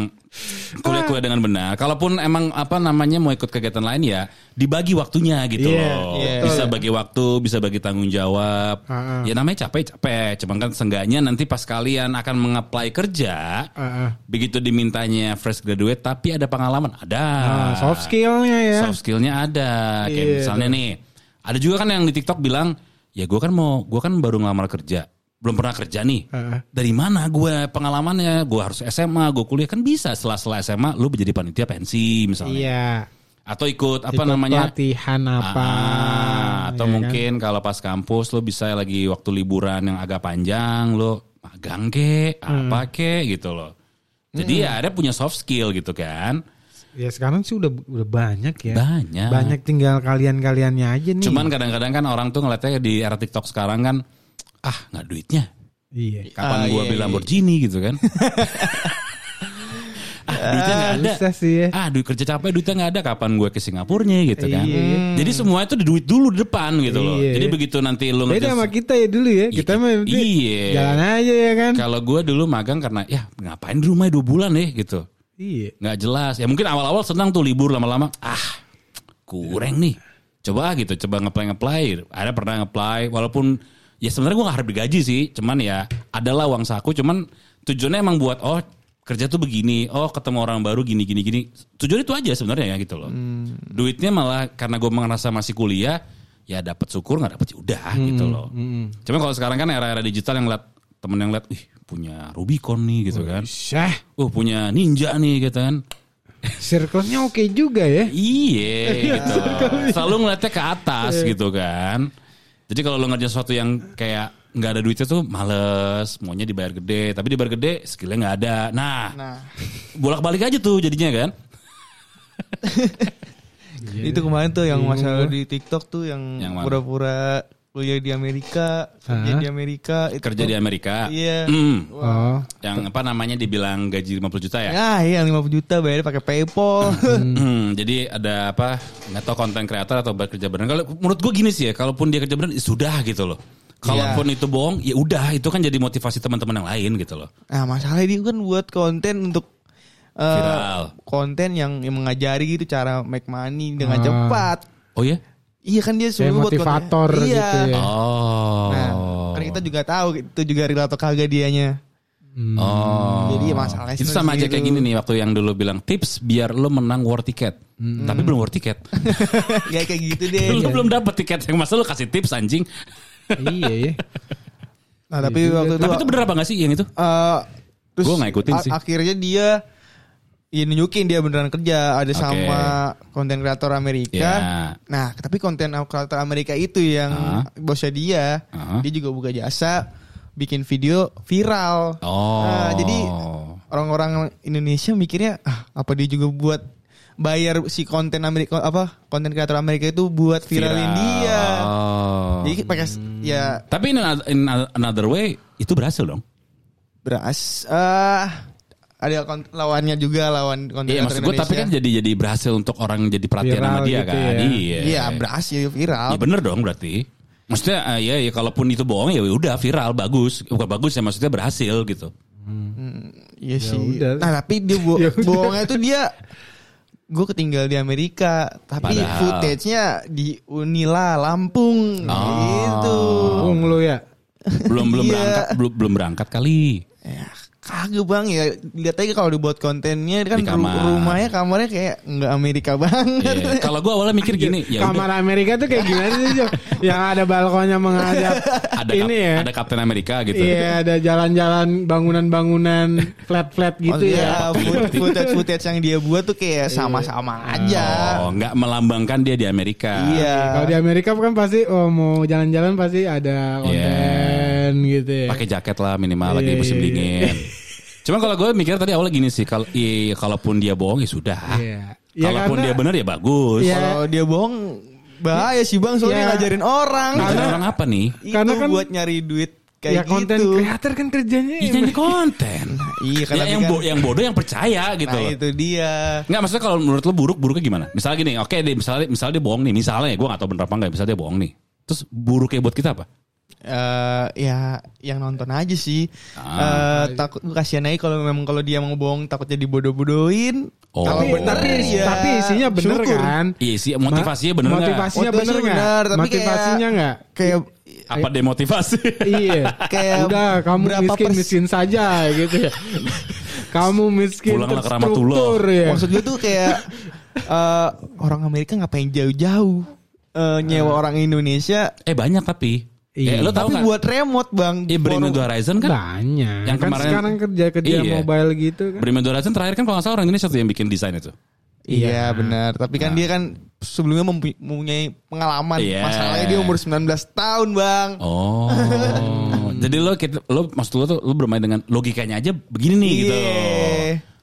kuliah-kuliah dengan benar, kalaupun emang apa namanya mau ikut kegiatan lain ya dibagi waktunya gitu Iya, loh. iya. Bisa bagi waktu, bisa bagi tanggung jawab. Ah, ah. Ya namanya capek capek, cuman kan seenggaknya nanti pas kalian akan mengapply kerja, Ah, ah. begitu dimintanya fresh graduate tapi ada pengalaman, ada. Ah, soft skillnya ya. Soft skillnya ada. Kayak Iya, misalnya nih, ada juga kan yang di TikTok bilang, ya gue kan mau, gue kan baru ngelamar kerja, belum pernah kerja nih. Heeh. Dari mana gue pengalamannya? Gue harus SMA, gue kuliah kan bisa. Setelah setelah SMA, lu menjadi panitia pensi misalnya, Iya. atau ikut apa Ikut namanya? pelatihan apa? Ah, atau ya kan? mungkin kalau pas kampus lu bisa lagi waktu liburan yang agak panjang lu magang ke, apa ke gitu loh. Jadi ya ada punya soft skill gitu kan. Ya sekarang sih udah udah banyak ya. Banyak. Banyak tinggal kalian-kaliannya aja nih. Cuman kadang-kadang kan orang tuh ngeliatnya di era TikTok sekarang kan, ah nggak duitnya. iya. Kapan Ah, gua iya, beli iya. Lamborghini gitu kan. (laughs) ah duitnya nggak ada. Susah sih ya. Ah duit kerja capek duitnya nggak ada. Kapan gue ke Singapurnya gitu kan. Iya. Jadi semua itu di duit dulu di depan gitu loh. Iya. Jadi begitu nanti lu Beda sama kita ya dulu ya. Iya, Kita mah udah iya. jalan aja ya kan. Kalau gue dulu magang karena ya ngapain di rumah dua bulan ya gitu. Iya. nggak jelas. Ya mungkin awal-awal senang tuh libur lama-lama. Ah kurang nih. Coba gitu, coba ngeplay ngeplay. Ada pernah ngeplay, walaupun ya sebenarnya gue gak harus digaji sih. Cuman ya adalah uang saku. Cuman tujuannya emang buat oh kerja tuh begini. Oh ketemu orang baru gini gini gini. Tujuan itu aja sebenarnya ya gitu loh. Duitnya malah karena gue merasa masih kuliah. Ya dapat syukur nggak dapat ya udah gitu loh. Cuman kalau sekarang kan era-era digital yang liat temen yang liat, wih punya Rubicon nih gitu kan. Syah. Uh punya Ninja nih gitu kan. Circle-nya oke juga ya. Iya (laughs) gitu. Selalu ngeliatnya ke atas gitu kan. Jadi kalau lo ngerjain sesuatu yang kayak nggak ada duitnya tuh males, maunya dibayar gede, tapi dibayar gede skillnya nggak ada. Nah, Nah, bolak-balik aja tuh jadinya kan. (laughs) itu kemarin tuh yang masalah di TikTok tuh yang, pura-pura kuliah di Amerika, kerja di Amerika, itu Kerja di Amerika. Iya. Hmm. Oh. Yang apa namanya dibilang gaji 50 juta ya. Nah, iya 50 juta bayar pakai PayPal. (laughs) Hmm, jadi ada apa nggak tahu konten kreator atau bekerja beneran. Kalau menurut gue gini sih ya, kalaupun dia kerja beneran ya sudah gitu loh. Kalaupun itu bohong, ya udah itu kan jadi motivasi teman-teman yang lain gitu loh. Nah, masalahnya dia kan buat konten untuk eh, Viral. konten yang, yang mengajari gitu cara make money dengan Ah. cepat. Oh ya? Iya kan dia sebenarnya buat konten- motivator iya. gitu ya. Oh. Nah, kan kita juga tahu itu juga real atau kagak dianya. Hmm. Oh. Jadi masalahnya itu sama aja gitu. kayak gini nih waktu yang dulu bilang tips biar lo menang war ticket. Hmm. Tapi belum war ticket. (laughs) ya kayak gitu deh. lo belum dapet tiket yang masa lo kasih tips anjing. Iya ya. Nah, tapi waktu itu Tapi itu bener apa gak sih yang itu? eh, terus Gua nggak ikutin sih. Akhirnya dia ya nunjukin dia beneran kerja ada Oke. sama konten kreator Amerika. Ya. Nah, tapi konten kreator Amerika itu yang Ah. bosnya dia, Ah. dia juga buka jasa bikin video viral. Oh. Nah, jadi orang-orang Indonesia mikirnya ah, apa dia juga buat bayar si konten Amerika apa konten kreator Amerika itu buat viralin Viral. dia. Oh. Jadi pakai ya Tapi in another, in another way itu berhasil dong. beras eh ada lawannya juga lawan konten Iya maksud gue tapi kan jadi jadi berhasil untuk orang jadi perhatian Viral sama dia gitu kan. ya. Iya. Iya, berhasil viral. Iya bener dong berarti. Maksudnya eh, ya, ya kalaupun itu bohong ya udah viral bagus. Bukan bagus ya maksudnya berhasil gitu. Iya sih. udah. Nah, tapi dia bo (laughs) Ya bohongnya tuh dia gue ketinggal di Amerika, tapi Padahal. footage-nya di Unila Lampung Oh. gitu. Bung lu ya. Belum belum Iya. berangkat belum belum berangkat kali. Ya, kagak bang ya lihat aja kalau dibuat kontennya kan Di kamar. ru- rumahnya kamarnya kayak nggak Amerika banget. Iya. Kalau gue awalnya mikir gini, ya Kamar udah Amerika tuh kayak gimana sih Jo? Yang ada balkonnya menghadap ada ini ya. ada Kapten Amerika gitu. Iya ada jalan-jalan bangunan-bangunan flat-flat gitu Maksudnya, ya. foot- footage footage yang dia buat tuh kayak sama-sama aja. Oh, nggak melambangkan dia di Amerika. Iya. Kalau di Amerika kan pasti oh mau jalan-jalan pasti ada konten gitu ya. Pakai jaket lah minimal lagi Iya, musim iya. dingin. Cuman kalau gue mikir tadi awalnya gini sih, kalau iya, kalaupun dia bohong ya sudah. Iya. Ya, kalaupun karena- dia benar ya bagus. Iya. Kalau dia bohong bahaya sih bang soalnya Iya. ngajarin orang. Ngajarin orang apa nih? Itu Karena kan- buat nyari duit kayak ya konten gitu. kreator kan kerjanya Iya nyari konten. (laughs) Iya, kan ya, yang, kan- bo- yang bodoh yang percaya gitu. Nah itu dia. Nggak maksudnya kalau menurut lo buruk buruknya gimana? Misalnya gini, oke deh, misalnya misalnya dia bohong nih, misalnya ya gue gak tahu bener apa enggak, misalnya dia bohong nih. Terus buruknya buat kita apa? Eh ya yang nonton aja sih. Ah. Eh, takut kasihan aja kalau memang kalau dia mau bohong takutnya dibodoh-bodohin. Oh. Kalau Tapi- bener tapi, ya. tapi isinya bener syukur. kan? Iya sih, motivasinya bener nggak? Motivasinya bener Motivasinya nggak? bener, tapi Motivasinya kayak- nggak? Kayak Apa demotivasi? iya. Kayak Udah kamu berapa miskin pers- miskin saja gitu ya. kamu miskin Pulanglah ke terstruktur ya. maksud gue tuh kayak eh, orang Amerika ngapain jauh-jauh eh, nyewa orang Indonesia. eh banyak tapi. Iya. Eh, lo Tapi nggak? buat remote bang. Iya Bring Me Forum- The Horizon kan? banyak. Yang kan kemarin- sekarang kerja kerja Iya. mobile gitu kan. Bring Me The Horizon terakhir kan kalau nggak salah orang Indonesia tuh yang bikin desain itu. Iya benar, tapi kan dia kan sebelumnya mempu- mempunyai pengalaman. Iya. Masalahnya dia umur 19 tahun, Bang. Oh. (laughs) Jadi lo lo maksud lo tuh lo bermain dengan logikanya aja begini nih gitu.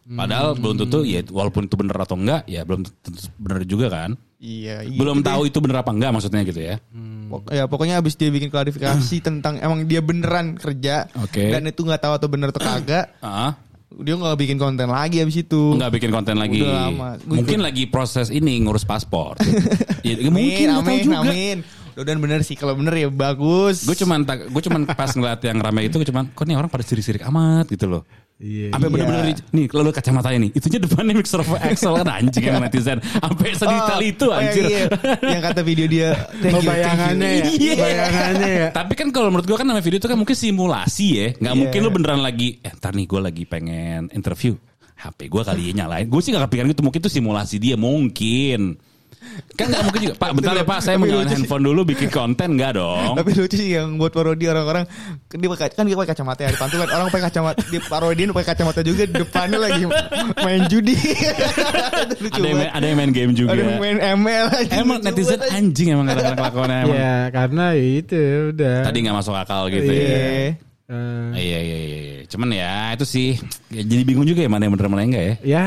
Padahal belum tentu ya walaupun itu bener atau enggak ya belum tentu bener juga kan. Iya, iya. Belum tahu itu bener apa enggak maksudnya gitu ya. Pok- ya pokoknya abis dia bikin klarifikasi (clears throat) tentang emang dia beneran kerja Oke. dan itu nggak tahu atau bener atau kagak (clears throat) Ah, dia nggak bikin konten lagi abis itu enggak bikin konten lagi. Udah lama. Gua Mungkin lagi proses ini ngurus paspor. (laughs) ya, amin mungkin nggak amin juga. amin udah bener sih kalau bener ya bagus Gue cuman gue cuman pas ngeliat yang ramai itu gue cuman kok nih orang pada sirik-sirik amat gitu loh. Iya. Sampai bener-bener di- nih kalau kacamata ini, itunya depannya mixer of Excel kan anjing yang netizen. Sampai sedetail itu Oh, anjir. iya, iya. yang kata video dia (laughs) thank Oh, you, thank you. bayangannya ya. Iya. Bayangannya ya. Tapi kan kalau menurut gue kan namanya video itu kan mungkin simulasi ya. Nggak Iya. mungkin lu beneran lagi, eh ntar nih gue lagi pengen interview. HP gue kali ya nyalain. Gue sih gak kepikiran gitu. Mungkin itu simulasi dia. Mungkin. Kan gak mungkin juga. Pak bentar ya Pak. Saya mau Tapi nyalain lucu sih. handphone dulu bikin konten. Gak dong. Tapi lucu sih yang buat parodi orang-orang kan dia pakai kan dia pakai kacamata ya di depan tuh kan orang pakai kacamata di parodiin pakai kacamata juga di depannya lagi main judi. (laughs) lucu Ada yang, main, ada yang main game juga. Ada yang main ML aja. Emang netizen anjing emang kadang-kadang kelakuannya emang. Ya karena itu udah. Tadi gak masuk akal gitu ya. Iya. Eh, Iya, iya, iya, iya. Cuman ya itu sih. Ya, jadi bingung juga ya mana yang bener mana yang enggak ya. ya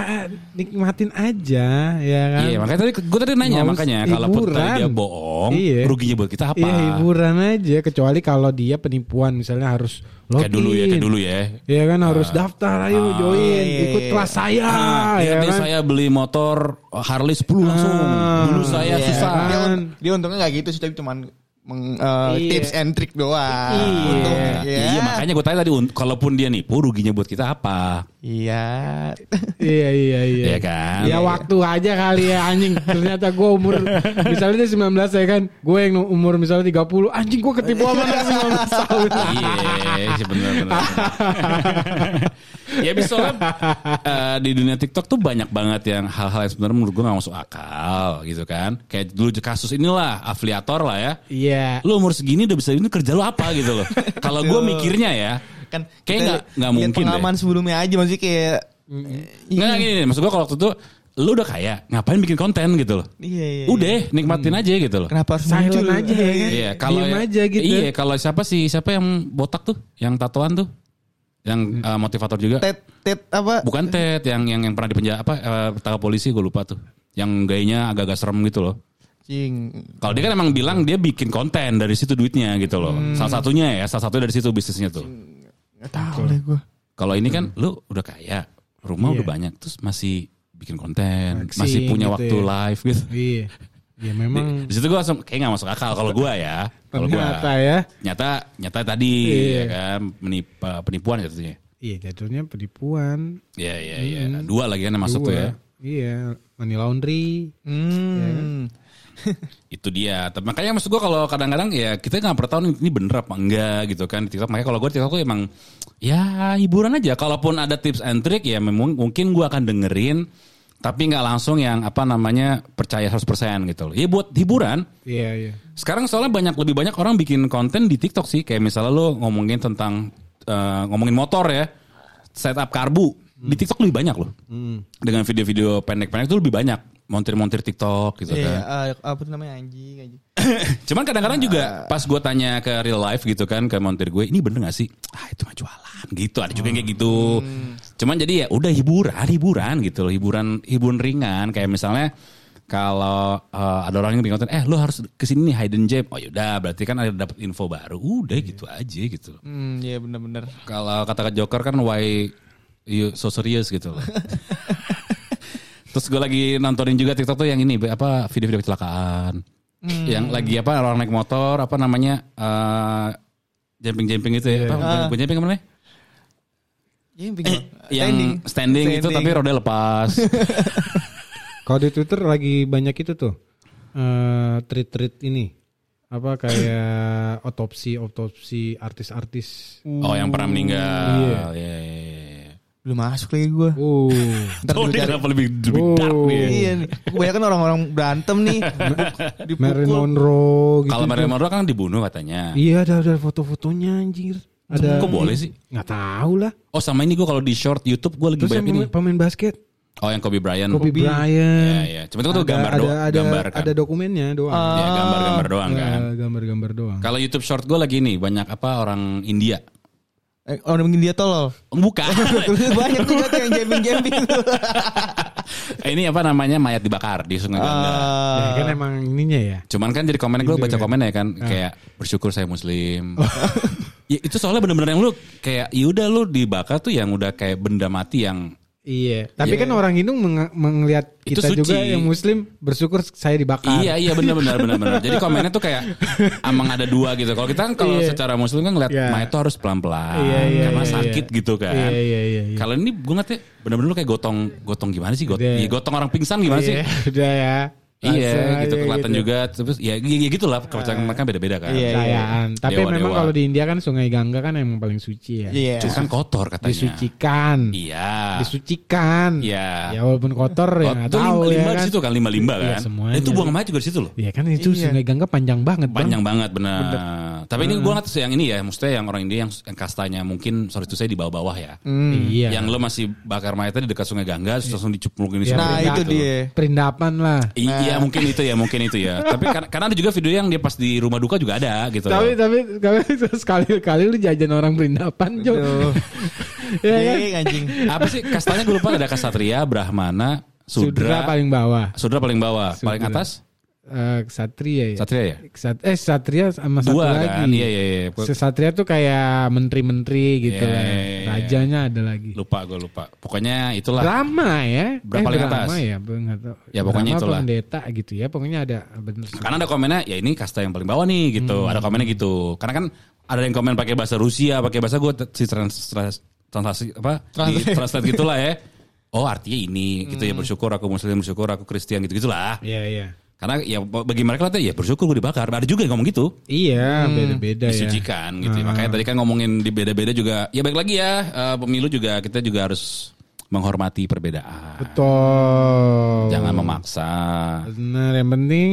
nikmatin aja ya kan. Iya makanya tadi gue tadi nanya Mau makanya hiburan. dia bohong, Iya. ruginya buat kita apa? Iya hiburan aja kecuali kalau dia penipuan misalnya harus login. Kayak dulu ya, kayak dulu ya. Iya kan harus daftar ayo Ah, join iya, ikut iya. kelas saya Ah, ya kan. saya beli motor Harley 10 langsung. Ah, Dulu saya Iya, susah. Dia, kan. dia untungnya nggak gitu sih tapi cuman meng, eh, Iya. tips and trick doang. Iya. Untungnya, Iya, makanya gue tanya tadi, un- kalaupun dia nipu, ruginya buat kita apa? Iya. Iya iya iya. Iya kan? Ya waktu aja kali ya anjing. Ternyata gue umur misalnya dia 19 ya kan. Gue yang umur misalnya 30 anjing gue ketipu sama anak 19 tahun. Iya, benar. (laughs) ya bisa soalnya, eh, di dunia TikTok tuh banyak banget yang hal-hal yang sebenarnya menurut gue gak masuk akal gitu kan. Kayak dulu kasus inilah afiliator lah ya. Iya. Lu umur segini udah bisa ini kerja lu apa gitu loh. Kalau gue mikirnya ya, Kan Kayak nggak- nggak mungkin pengalaman sebelumnya aja maksudnya kayak nggak gini, nih, maksud gue kalau waktu itu lu udah kaya, ngapain bikin konten gitu loh. Iya, iya. Udah, nikmatin aja gitu loh. Kenapa harus muncul? aja ya kan? Iya, kalau Diem aja gitu. Iya, kalau siapa sih? Siapa yang botak tuh? Yang tatoan tuh? Yang eh, motivator juga? Tet tet apa? Bukan Ted, yang yang yang pernah dipenjara apa? Eh, tangkap polisi gue lupa tuh. Yang gayanya agak-agak serem gitu loh. Cing. Kalau dia kan emang bilang dia bikin konten dari situ duitnya gitu loh. Hmm. Salah satunya ya, salah satunya dari situ bisnisnya tuh. Gak tahu deh gue. Kalau ini kan lu udah kaya, rumah udah banyak, terus masih bikin konten, Flexing masih punya gitu waktu ya. live gitu. Iya. Ya memang Di situ gue langsung kayak gak masuk akal kalau gue ya. Kalau gue ternyata ya. nyata nyata tadi Iya. ya kan menip- penipuan jatuhnya. Iya jatuhnya penipuan. Iya iya iya. Dua lagi kan yang masuk tuh Dua. ya. Iya, money laundry. Hmm. (laughs) Itu dia. Tapi makanya maksud gue kalau kadang-kadang ya kita nggak pernah tahu nih, ini bener apa enggak gitu kan di TikTok. Makanya kalau gue di TikTok tuh emang ya hiburan aja. Kalaupun ada tips and trick ya memang mungkin gue akan dengerin. Tapi nggak langsung yang apa namanya percaya 100% gitu loh. Ya buat hiburan. Iya, iya. Sekarang soalnya banyak lebih banyak orang bikin konten di TikTok sih. Kayak misalnya lo ngomongin tentang eh, ngomongin motor ya, setup karbu di TikTok lebih banyak loh. Dengan video-video pendek-pendek itu lebih banyak montir-montir TikTok gitu Iya, kan. ah, apa tuh namanya anjing anjing. (laughs) Cuman kadang-kadang juga pas gue tanya ke real life gitu kan ke montir gue, ini bener gak sih? Ah itu mah jualan gitu. Ada juga yang kayak gitu. Cuman jadi ya udah hiburan, hiburan gitu loh, hiburan hiburan ringan. Kayak misalnya kalau eh, ada orang yang konten, eh lo harus ke sini nih hidden gem. Oh yaudah, berarti kan ada dapat info baru. Udah gitu aja gitu. loh. Hmm, iya benar-benar. Kalau kata ke Joker kan why you so serious gitu loh. (laughs) Terus gue lagi nontonin juga TikTok tuh yang ini apa video-video kecelakaan. Yang lagi apa orang naik motor apa namanya eh jumping-jumping itu ya. Apa bukan jumping apa namanya? Camping. Yang standing, itu tapi roda lepas. (laughs) Kalau di Twitter lagi banyak itu tuh. eh treat-treat ini. Apa kayak otopsi otopsi artis-artis. oh yang pernah meninggal. Iya. iya, iya. belum masuk lagi gue. Uh. Oh gue dia cari. kenapa lebih, lebih Oh. dark nih. Iya nih. Kebanyakan orang-orang berantem nih. (laughs) Dipukul. Marilyn Monroe gitu. Kalau Marilyn Monroe kan dibunuh katanya. Iya ada ada foto-fotonya anjir. Ada Kok boleh sih? nggak tahu lah. Oh sama ini gue kalau di short YouTube gue lagi Terus banyak yang ini. pemain, basket. Oh yang Kobe Bryant. Kobe Iya Bryant. iya. Cuma itu tuh Ada- gambar ada, doang, ada, gambar kan. ada dokumennya doang. Ya gambar-gambar doang kan. Eh, gambar-gambar doang. Kalau YouTube short gue lagi nih banyak apa orang India. Eh, orang dia tolol. Bukan. (laughs) Banyak juga tuh yang jamming-jamming. (laughs) ini apa namanya mayat dibakar di Sungai Gangga. Ya, kan emang ininya ya. Cuman kan jadi komen gue baca komen ya kan Ah. kayak bersyukur saya muslim. Oh. ya, itu soalnya bener-bener yang lu kayak ya udah lu dibakar tuh yang udah kayak benda mati yang Iya. Tapi kan orang Hindu meng- Itu kita juga suci. yang Muslim bersyukur saya dibakar. Iya iya benar-benar benar-benar. Jadi komennya tuh kayak (laughs) emang ada dua gitu. Kalau kita kan kalau Iya. secara muslim kan ngeliat Iya. mayat tuh harus pelan-pelan Iya, iya, karena iya, sakit iya. gitu kan. Iya iya iya. iya. Kalau ini gue ngeliatnya benar-benar kayak gotong gotong gimana sih? Got, Udah. iya, gotong orang pingsan gimana sih? Iya, (laughs) udah ya. Iya Langsung gitu aja kelihatan gitu. juga terus ya, ya, ya gitu lah kepercayaan mereka beda-beda kan. Iya, iya. Tapi Dewa, memang dewa. kalau di India kan Sungai Gangga kan emang paling suci ya. Iya. Cuma kan kotor katanya. Disucikan. Iya. Disucikan. Iya. Ya walaupun kotor ya nggak Itu tahu limba, ya limba di kan. situ kan, limba limba Iya, kan. semuanya. Nah, itu buang mayat juga di situ loh. Iya kan itu Iya. Sungai Gangga panjang banget Bang. Panjang banget benar. Tapi ini gue ngeliat yang ini ya, maksudnya yang orang India yang, yang kastanya mungkin sorry itu saya di bawah-bawah ya. Iya. Yang lo masih bakar mayatnya di dekat Sungai Gangga, terus langsung diceplungin di Ya, Sungai Nah, itu gitu. dia. Perindapan lah. I- Iya mungkin itu ya, mungkin itu ya. Tapi karena, karena ada juga video yang dia pas di rumah duka juga ada gitu. Tapi tapi tapi (laughs) sekali kali lu jajan orang perindapan Jo. Aduh. (laughs) ya kan? Anjing. Apa sih kastanya gue lupa ada Kasatria, Brahmana, Sudra Sudra, paling bawah. Sudra paling bawah, paling Sudra. atas Eh, Satria ya. Satria ya. Ksat- eh Satria sama satu Dua lagi. kan? Iya iya iya. Satria tuh kayak menteri-menteri gitu Iya, lah. iya, iya. Rajanya ada lagi. Lupa gue lupa. Pokoknya itulah. Drama ya. Berapa eh, drama atas? ya, gue nggak tahu. Ya, pokoknya Drama itulah. pendeta gitu ya. Pokoknya ada bener. Karena ada komennya ya ini kasta yang paling bawah nih gitu. Hmm. Ada komennya gitu. Karena kan ada yang komen pakai bahasa Rusia, pakai bahasa gue si trans, trans, translasi apa? Di translate gitulah ya. (laughs) Oh artinya ini gitu Hmm. ya bersyukur aku muslim bersyukur aku Kristen gitu gitulah. Iya iya. Karena ya bagi mereka tuh ya bersyukur gue dibakar. Ada juga yang ngomong gitu. Iya, beda-beda ya. Disucikan gitu. Ah. Makanya tadi kan ngomongin di beda-beda juga. Ya baik lagi ya eh, pemilu juga kita juga harus menghormati perbedaan. Betul. Jangan memaksa. Benar, yang penting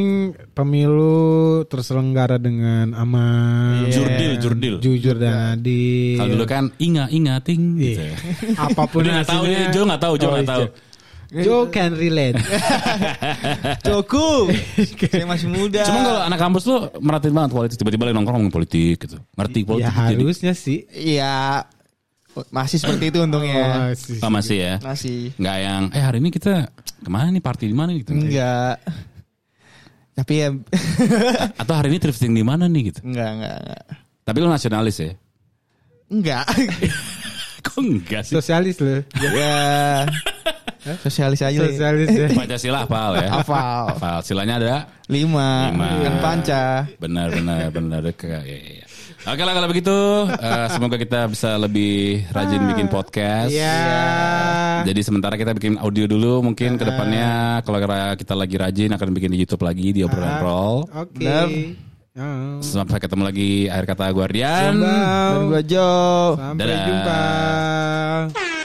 pemilu terselenggara dengan aman. Jurdil, jurdil. Jujur dan adil. Kalau dulu kan inga ingating gitu. Iya. Apa pun Dia nggak tahu, hasilnya. Jo nggak tahu, Jo Oh, nggak tahu. iya. Joe can relate. (laughs) Cukup. Saya masih muda. Cuma kalau anak kampus lu merhatiin banget politik. Tiba-tiba lagi nongkrong ngomongin politik gitu. Ngerti politik. ya jadi- harusnya sih. Iya. Masih seperti itu untungnya. Oh, sih. Oh, masih ya. Masih. Nggak yang, eh hari ini kita ke mana nih party di mana gitu. Enggak. Tapi ya (laughs) Atau hari ini thrifting di mana nih gitu. enggak, enggak, enggak. Tapi lu nasionalis ya? Enggak. (laughs) Kok enggak sih? Sosialis loh. ya. Sosialis aja. Li. Sosialis ya. Pancasila hafal ya? Hafal. Hafal. Silanya ada? Lima. Lima. Kan panca. Benar, benar, benar. Kayak, ya, ya, ya. Oke lah kalau begitu, eh, semoga kita bisa lebih rajin bikin podcast. Iya. Jadi sementara kita bikin audio dulu, mungkin ke depannya kalau kita lagi rajin akan bikin di YouTube lagi di obrolan roll. Oke. Benar. Oh. Sampai ketemu lagi akhir kata Guardian. Bang. Dan gua Jo. Sampai Dadah. jumpa.